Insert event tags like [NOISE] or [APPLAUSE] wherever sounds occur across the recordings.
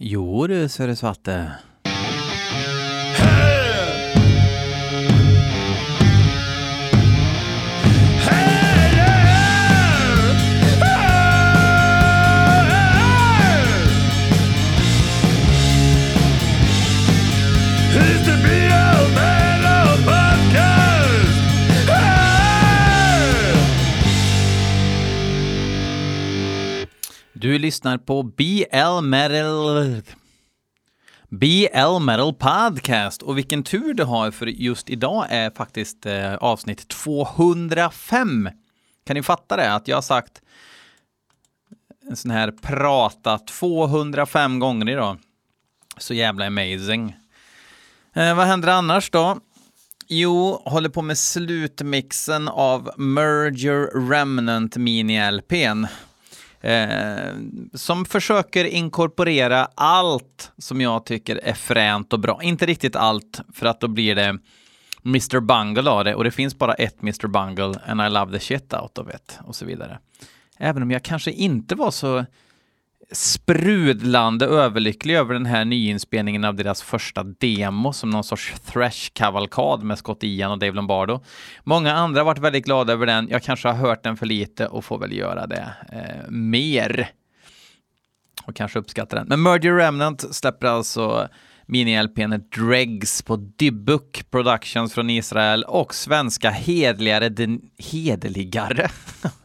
Jo du, Sverre Svarte. Lyssnar på BL Metal... BL Metal Podcast och vilken tur du har för just idag är faktiskt eh, avsnitt 205. Kan ni fatta det? Att jag har sagt en sån här prata 205 gånger idag. Så jävla amazing. Eh, vad händer annars då? Jo, håller på med slutmixen av Merger Remnant Mini-LPn. Eh, som försöker inkorporera allt som jag tycker är fränt och bra. Inte riktigt allt, för att då blir det Mr Bungle av det och det finns bara ett Mr Bungle and I love the shit out of it och så vidare. Även om jag kanske inte var så sprudlande överlycklig över den här nyinspelningen av deras första demo som någon sorts thrash-kavalkad med Scott Ian och Dave Lombardo. Många andra har varit väldigt glada över den. Jag kanske har hört den för lite och får väl göra det eh, mer. Och kanske uppskatta den. Men Merger Remnant släpper alltså mini-LPn Dregs på Dybbuk Productions från Israel och svenska hedligare, den, hederligare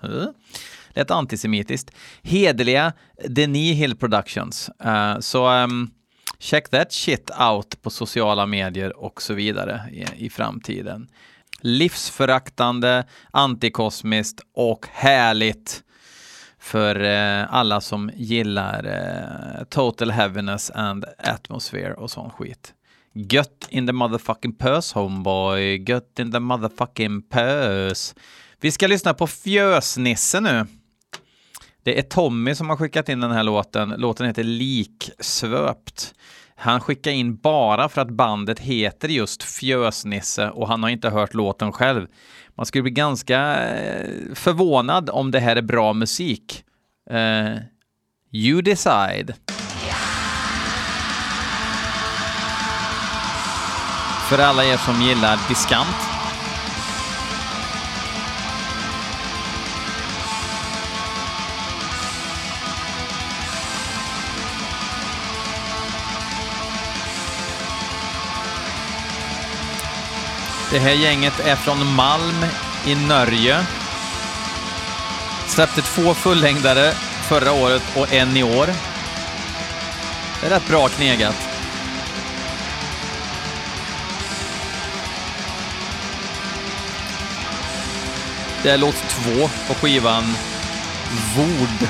[LAUGHS] lät antisemitiskt. Hederliga Denis Hill Productions. Uh, så um, check that shit out på sociala medier och så vidare i, i framtiden. Livsföraktande, antikosmiskt och härligt för eh, alla som gillar eh, total heaviness and atmosphere och sån skit. Gött in the motherfucking pös homeboy, gött in the motherfucking pös. Vi ska lyssna på Fjösnisse nu. Det är Tommy som har skickat in den här låten. Låten heter Liksvöpt. Han skickar in bara för att bandet heter just Fjösnisse och han har inte hört låten själv. Man skulle bli ganska eh, förvånad om det här är bra musik. Uh, you decide. För alla er som gillar diskant Det här gänget är från Malm i Norge. Släppte två fullängdare förra året och en i år. Det är rätt bra knegat. Det är låt två på skivan Vord.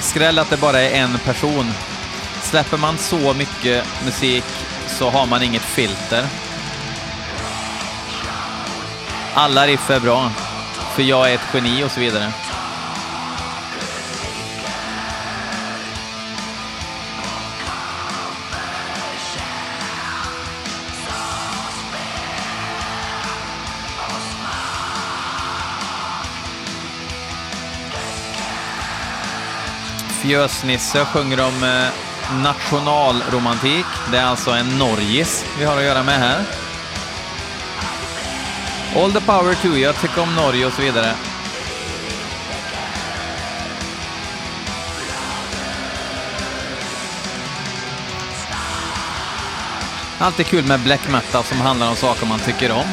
Skräll att det bara är en person Släpper man så mycket musik så har man inget filter. Alla riff är bra, för jag är ett geni och så vidare. Fjösnisse sjunger om eh, nationalromantik. Det är alltså en Norgis vi har att göra med här. All the power to you, jag tycker om Norge och så vidare. Alltid kul med black metal som handlar om saker man tycker om.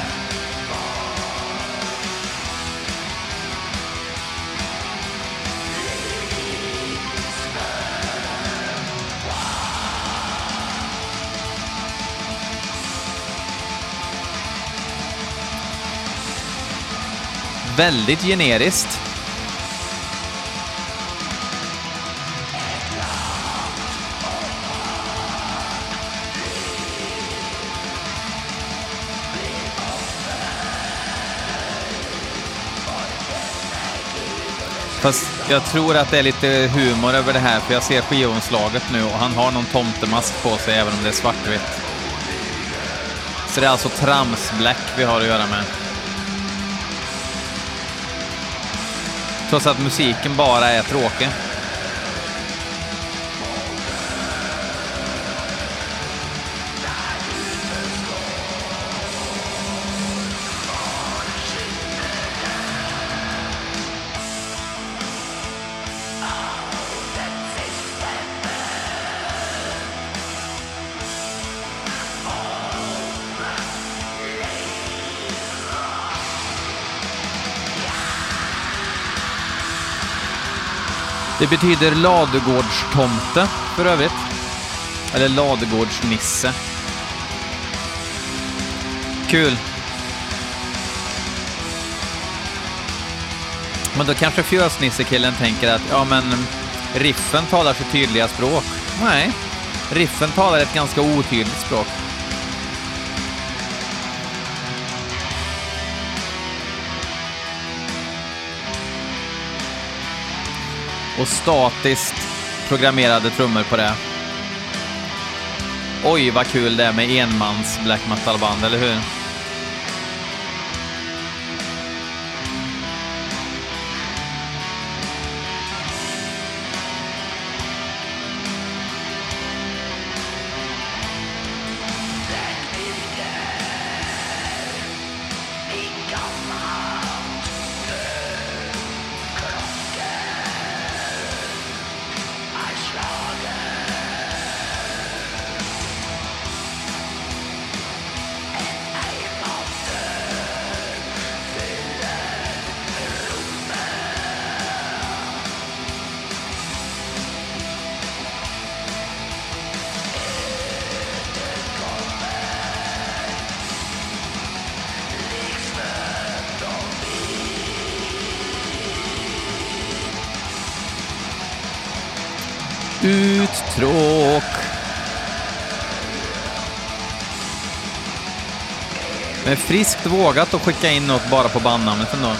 Väldigt generiskt. Fast jag tror att det är lite humor över det här, för jag ser skivomslaget nu och han har någon tomtemask på sig även om det är svartvitt. Så det är alltså trams-black vi har att göra med. Trots att musiken bara är tråkig. Det betyder ladugårdstomte för övrigt. Eller ladugårdsnisse. Kul. Men då kanske fjösnissekillen tänker att ja men riffen talar så tydliga språk. Nej, riffen talar ett ganska otydligt språk. Och statiskt programmerade trummor på det. Oj, vad kul det är med enmans black metal-band, eller hur? Tråk. Men friskt vågat att skicka in något bara på bandnamnet ändå.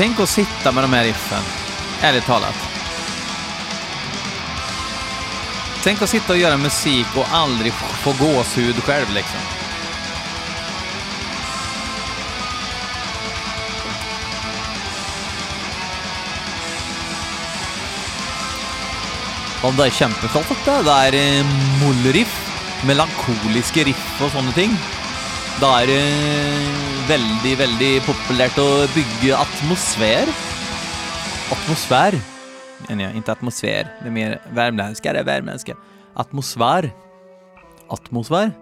Tänk att sitta med de här riffen, ärligt talat. Tänk att sitta och göra musik och aldrig få gåshud själv liksom. Om det er kjempeflott, det. Det er eh, mullriff, mollriff, melankoliske riff og sånne ting. Det er det veldig, veldig populært å bygge atmosfär. Atmosfär. Nej, inte atmosfär. Det är mer värmländska, det är värmländska. Atmosfär. Atmosfär.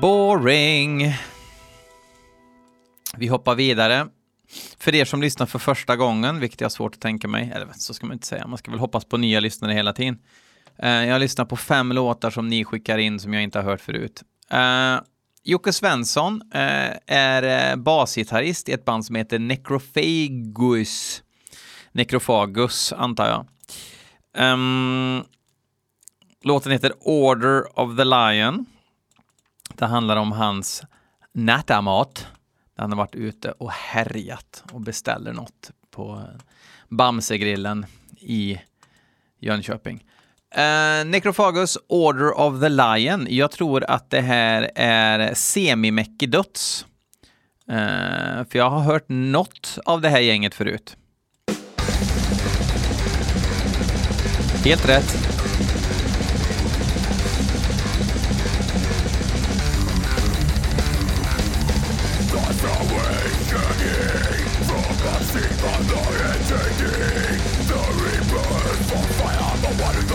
Boring. Vi hoppar vidare. För er som lyssnar för första gången, vilket jag har svårt att tänka mig, eller så ska man inte säga, man ska väl hoppas på nya lyssnare hela tiden. Eh, jag har lyssnat på fem låtar som ni skickar in som jag inte har hört förut. Uh, Jocke Svensson uh, är basgitarrist i ett band som heter Necrophagus. Necrophagus, antar jag. Um, låten heter Order of the Lion. Det handlar om hans nattamat. Han har varit ute och härjat och beställer något på Bamsegrillen i Jönköping. Eh, uh, Necrophagus Order of the Lion. Jag tror att det här är semimäckidöds. Uh, eh, för jag har hört något av det här gänget förut. Helt rätt.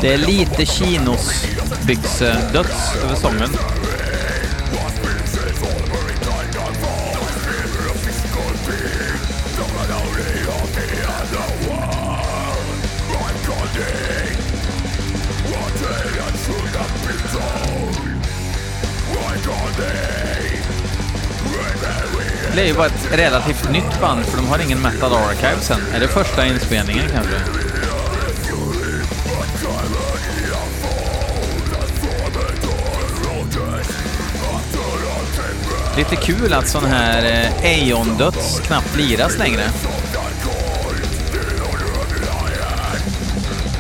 Det är lite chinosbyxedöds över sången. Det är ju bara ett relativt nytt band för de har ingen Metal Archive sen. Är det första inspelningen kanske? Lite kul att sån här eh, Eion-döds knappt liras längre.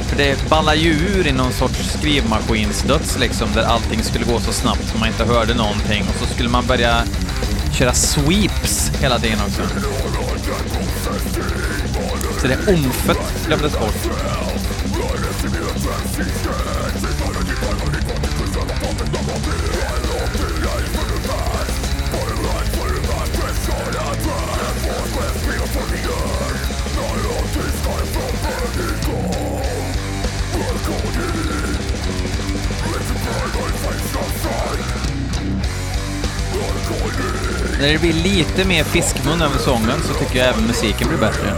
För det ballar ju ur i någon sorts skrivmaskinsdöds liksom, där allting skulle gå så snabbt så man inte hörde någonting och så skulle man börja köra sweeps hela tiden också. Så det omfet glömdes bort. När det blir lite mer fiskmun över sången så tycker jag även musiken blir bättre.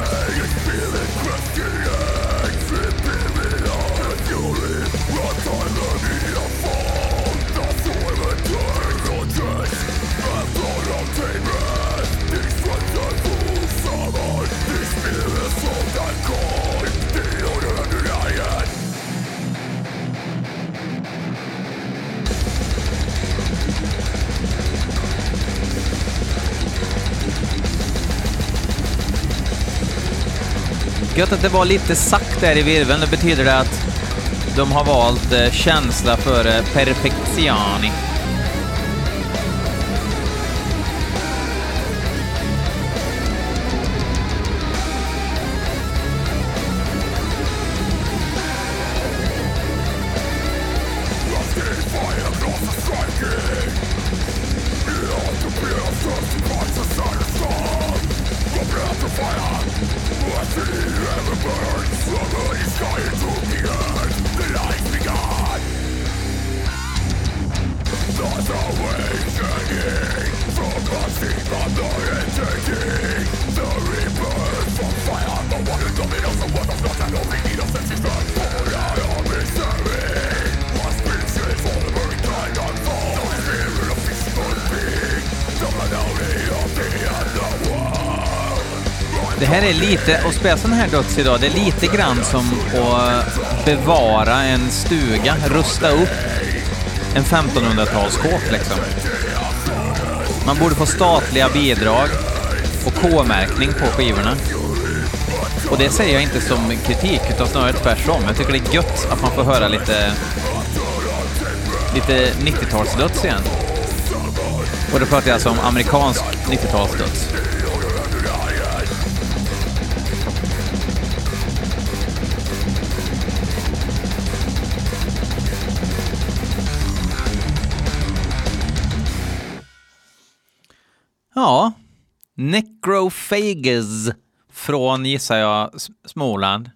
Gött att det var lite sagt där i virveln. Det betyder det att de har valt eh, känsla före eh, perfektiani. Här är lite, att spela sån här döds idag, det är lite grann som att bevara en stuga, rusta upp en 1500-talskåk liksom. Man borde få statliga bidrag och K-märkning på skivorna. Och det säger jag inte som kritik, utan snarare tvärtom. Jag tycker det är gött att man får höra lite, lite 90-talsdöds igen. Och då pratar jag alltså om amerikansk 90-talsdöds. Ja, Necrophages från, gissar jag, Småland.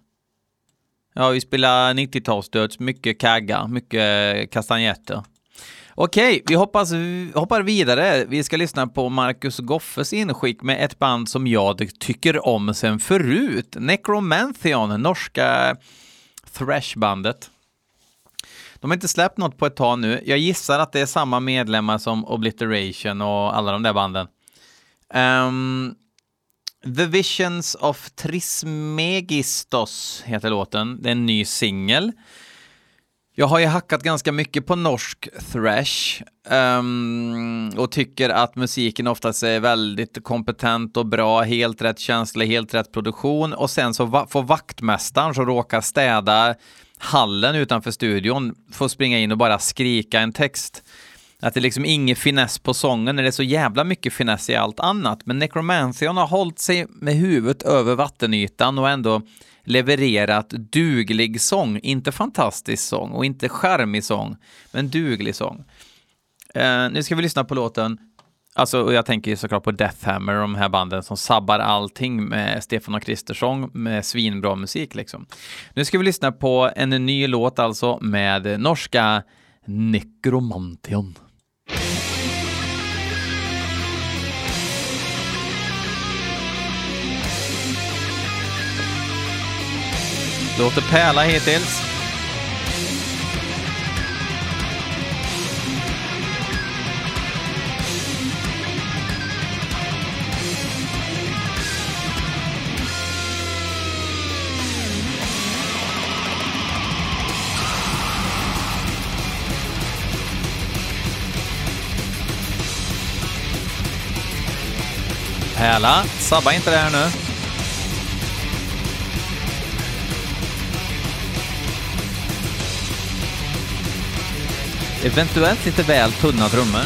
Ja, vi spelar 90-talsdöds, mycket kagga, mycket kastanjetter. Okej, vi hoppas, hoppar vidare. Vi ska lyssna på Marcus Goffes inskick med ett band som jag tycker om sen förut. Necromantheon, norska thrashbandet. De har inte släppt något på ett tag nu. Jag gissar att det är samma medlemmar som Obliteration och alla de där banden. Um, The Visions of Trismegistos heter låten. Det är en ny singel. Jag har ju hackat ganska mycket på norsk thrash um, och tycker att musiken oftast är väldigt kompetent och bra, helt rätt känsla, helt rätt produktion och sen så va får vaktmästaren som råkar städa hallen utanför studion få springa in och bara skrika en text. Att det är liksom ingen finess på sången när det är så jävla mycket finess i allt annat. Men Necromantheon har hållit sig med huvudet över vattenytan och ändå levererat duglig sång. Inte fantastisk sång och inte charmig sång, men duglig sång. Uh, nu ska vi lyssna på låten Alltså, och jag tänker såklart på Deathhammer och de här banden som sabbar allting med Stefan och Kristersson med svinbra musik liksom. Nu ska vi lyssna på en ny låt alltså med norska Necromantion. Låter pärla hittills. Pärla, sabba inte det här nu. Eventuellt lite väl tunna trummor.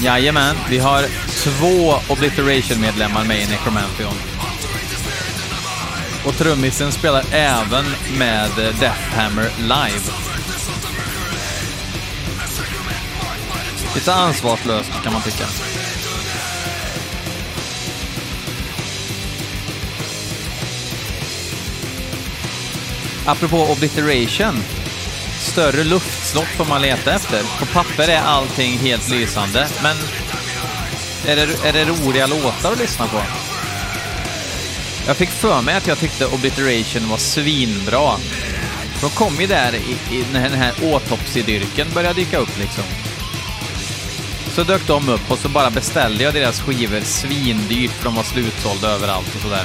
Jajamän, vi har två Obliteration-medlemmar med i Necromantheon. Och trummisen spelar även med Deathhammer live. Lite ansvarslöst kan man tycka. Apropå Obliteration större luftslott får man leta efter. På papper är allting helt lysande, men är det, är det roliga låtar att lyssna på? Jag fick för mig att jag tyckte Obliteration var svinbra. De kom ju där i, i när den här autopsidyrken började dyka upp liksom. Så dök de upp och så bara beställde jag deras skivor svindyrt för de var slutsålda överallt och sådär.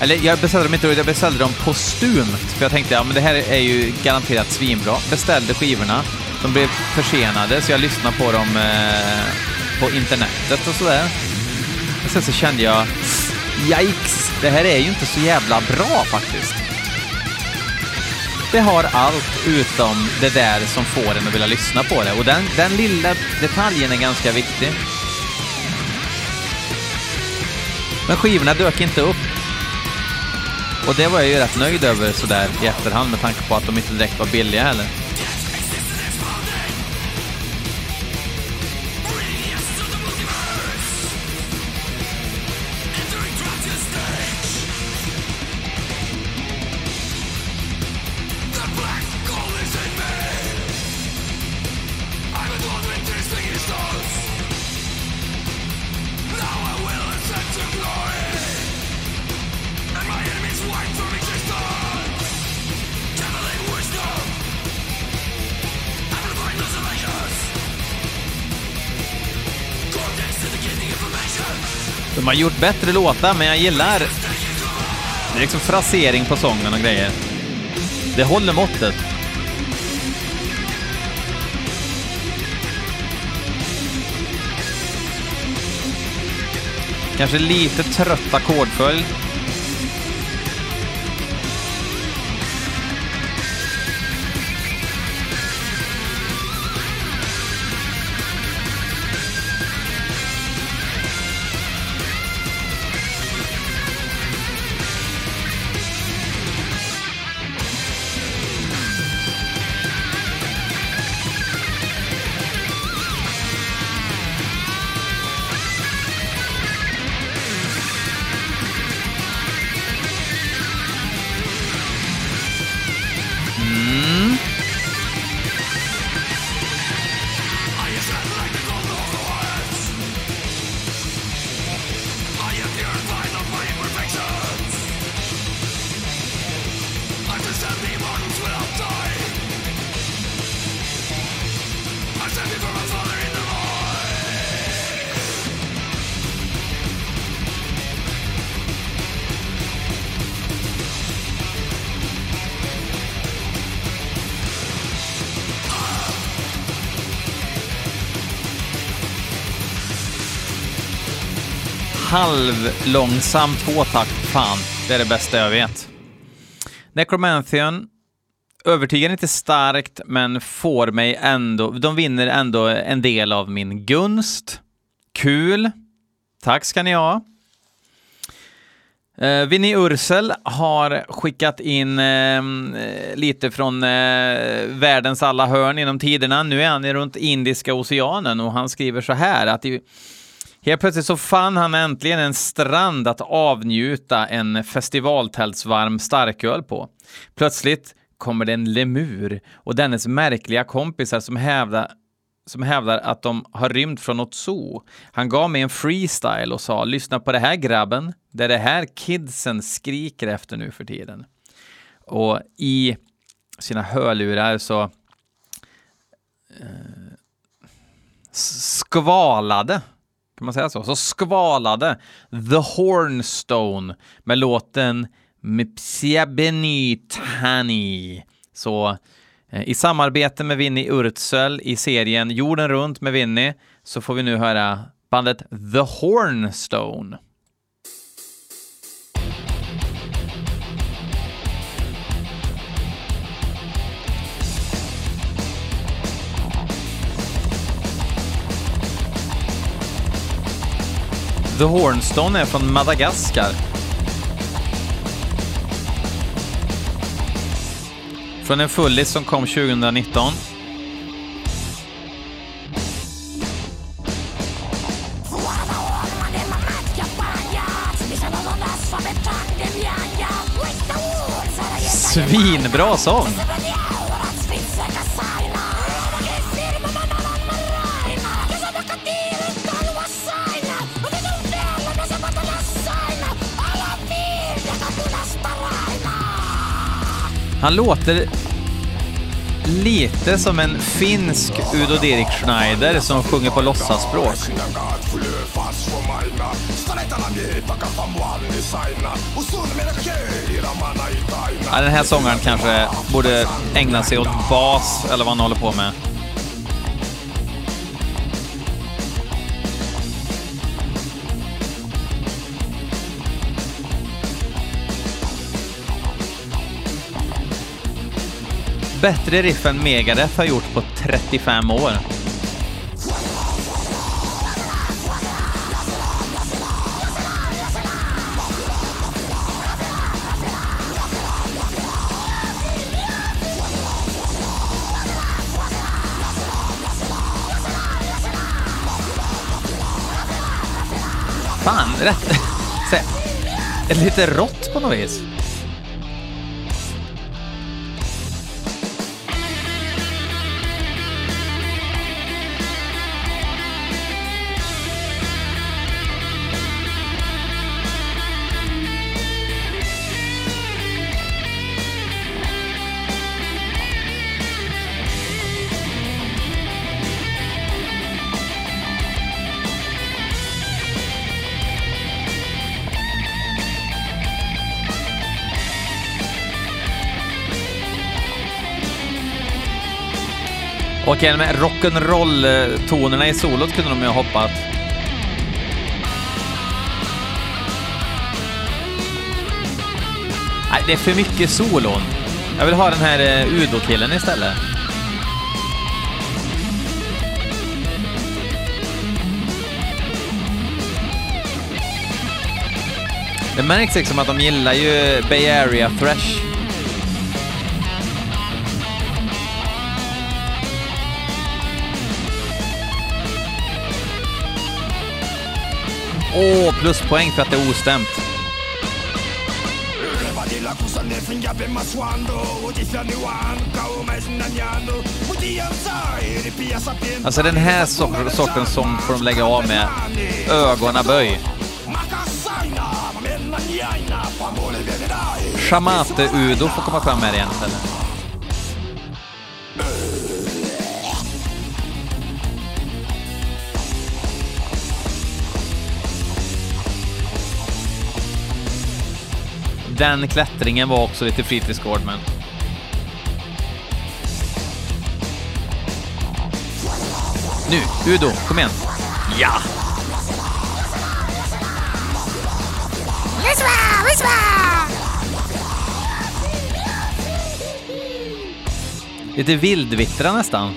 Eller jag beställde dem inte, jag beställde dem postumt. För jag tänkte, ja men det här är ju garanterat svinbra. Beställde skivorna. De blev försenade, så jag lyssnade på dem eh, på internetet och sådär. Och sen så kände jag, yikes, det här är ju inte så jävla bra faktiskt. Det har allt utom det där som får en att vilja lyssna på det. Och den, den lilla detaljen är ganska viktig. Men skivorna dök inte upp. Och det var jag ju rätt nöjd över sådär i efterhand med tanke på att de inte direkt var billiga heller. Bättre låtar, men jag gillar... Det är liksom frasering på sången och grejer. Det håller måttet. Kanske lite trött ackordföljd. Halvlångsam tvåtakt. Fan, det är det bästa jag vet. Necromantheon övertygar inte starkt, men får mig ändå... De vinner ändå en del av min gunst. Kul. Tack ska ni ha. Uh, Vinnie Ursel har skickat in uh, lite från uh, världens alla hörn inom tiderna. Nu är han runt Indiska oceanen och han skriver så här att i, Helt plötsligt så fann han äntligen en strand att avnjuta en festivaltältsvarm starköl på. Plötsligt kommer det en lemur och dennes märkliga kompisar som hävdar som hävdar att de har rymt från något zoo. Han gav mig en freestyle och sa “Lyssna på det här grabben, det är det här kidsen skriker efter nu för tiden”. Och i sina hörlurar så eh, skvalade, kan man säga så? Så skvalade The Hornstone med låten Mipsiabeni Tani. Så eh, i samarbete med Vinnie Urtsöl i serien Jorden runt med Vinnie så får vi nu höra bandet The Hornstone. The Hornstone är från Madagaskar. Från en fullis som kom 2019. Svinbra sång! Han låter lite som en finsk Udo Dirk Schneider som sjunger på låtsasspråk. Ja, den här sångaren kanske borde ägna sig åt bas eller vad han håller på med. Bättre riff än Megadeth har gjort på 35 år. Fan, rätt. [LAUGHS] Lite rått på något vis. Okej, med rock'n'roll-tonerna eh, i solot kunde de ju ha hoppat. Nej, det är för mycket solon. Jag vill ha den här eh, Udo-killen istället. Det märks liksom att de gillar ju Bay Area Thrash. Åh, pluspoäng för att det är ostämt. Alltså den här sortens sång får de lägga av med ögonen böj. Chamate-Udo får komma fram här igen istället. Den klättringen var också lite fritidsgård, men... Nu, Udo, kom igen. Ja! Lite vildvittra nästan.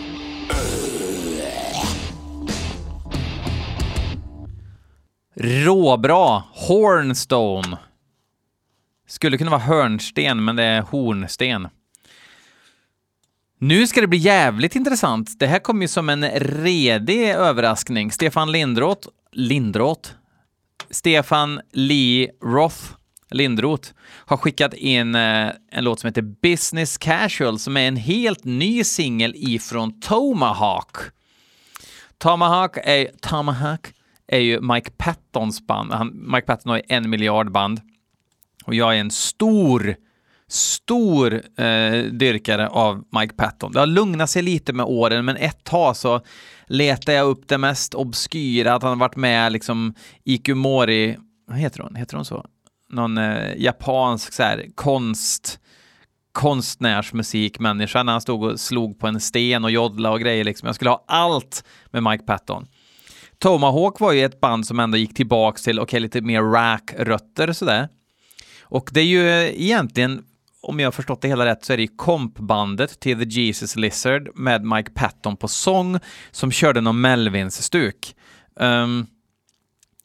Råbra! Hornstone. Skulle kunna vara hörnsten, men det är hornsten. Nu ska det bli jävligt intressant. Det här kommer ju som en redig överraskning. Stefan Lindroth, Lindroth, Stefan Lee Roth, Lindroth, har skickat in eh, en låt som heter Business Casual som är en helt ny singel ifrån Tomahawk. Tomahawk är, Tomahawk är ju Mike Pattons band. Han, Mike Patton har ju en miljard band. Och jag är en stor, stor eh, dyrkare av Mike Patton. Det har lugnat sig lite med åren, men ett tag så letade jag upp det mest obskyra, att han har varit med liksom Ikumori, vad heter hon? Heter hon så? Någon eh, japansk så här, konst konstnärsmusikmänniska när han stod och slog på en sten och joddla och grejer liksom. Jag skulle ha allt med Mike Patton. Tomahawk var ju ett band som ändå gick tillbaks till, okej, okay, lite mer rack-rötter sådär. Och det är ju eh, egentligen, om jag har förstått det hela rätt, så är det ju kompbandet till The Jesus Lizard med Mike Patton på sång som körde någon Melvins-stuk. Um,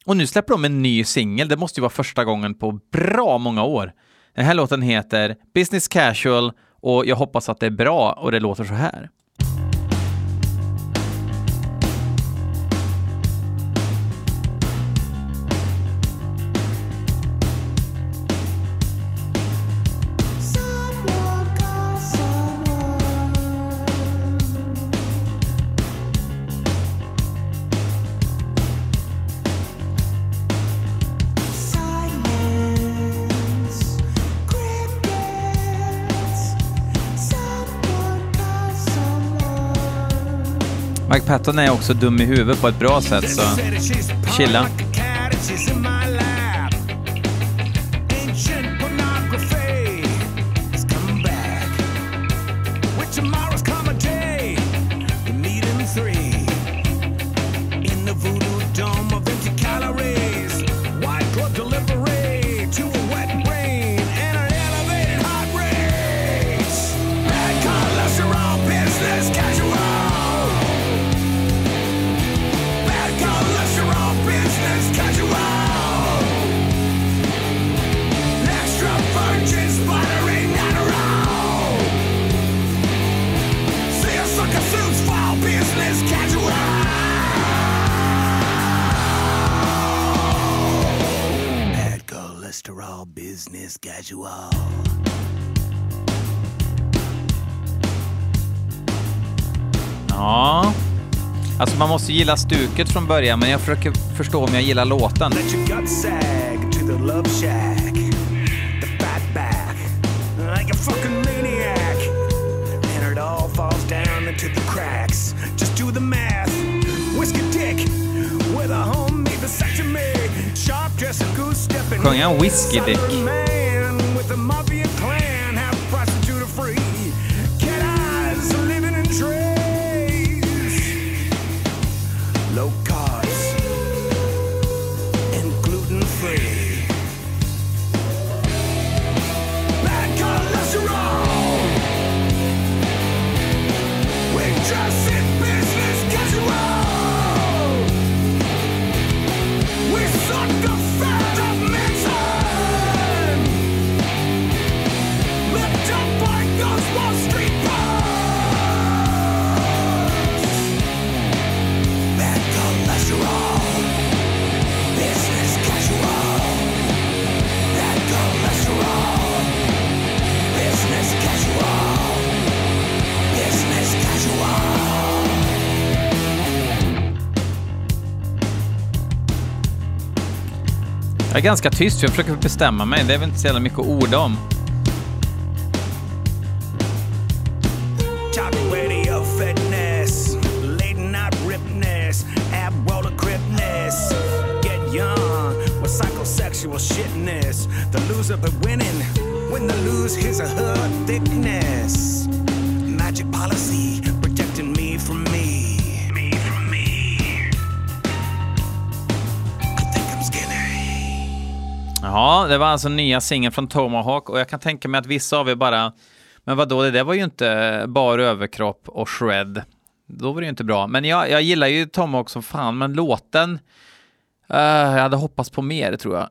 och nu släpper de en ny singel, det måste ju vara första gången på bra många år. Den här låten heter Business Casual och jag hoppas att det är bra och det låter så här. Patton är också dum i huvudet på ett bra sätt, så chilla. Alltså man måste gilla stuket från början, men jag försöker förstå om jag gillar låten. Sjöng han Whiskey Dick? Jag är ganska tyst, för jag försöker bestämma mig. Det är väl inte så jävla mycket att orda om. shitness. The loser but winning when the lose here's a her thickness. Magic policy Ja, det var alltså nya singeln från Tomahawk och jag kan tänka mig att vissa av er bara men vadå, det där var ju inte bara överkropp och shred. Då var det ju inte bra. Men jag, jag gillar ju Tomahawk som fan, men låten... Uh, jag hade hoppats på mer, tror jag.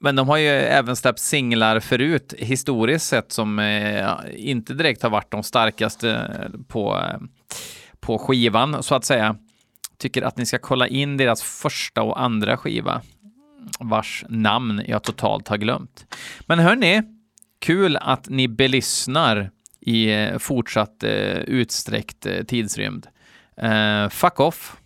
Men de har ju även släppt singlar förut, historiskt sett, som eh, inte direkt har varit de starkaste på, eh, på skivan, så att säga. Tycker att ni ska kolla in deras första och andra skiva, vars namn jag totalt har glömt. Men hörni, kul att ni belyssnar i eh, fortsatt eh, utsträckt eh, tidsrymd. Uh, fuck off!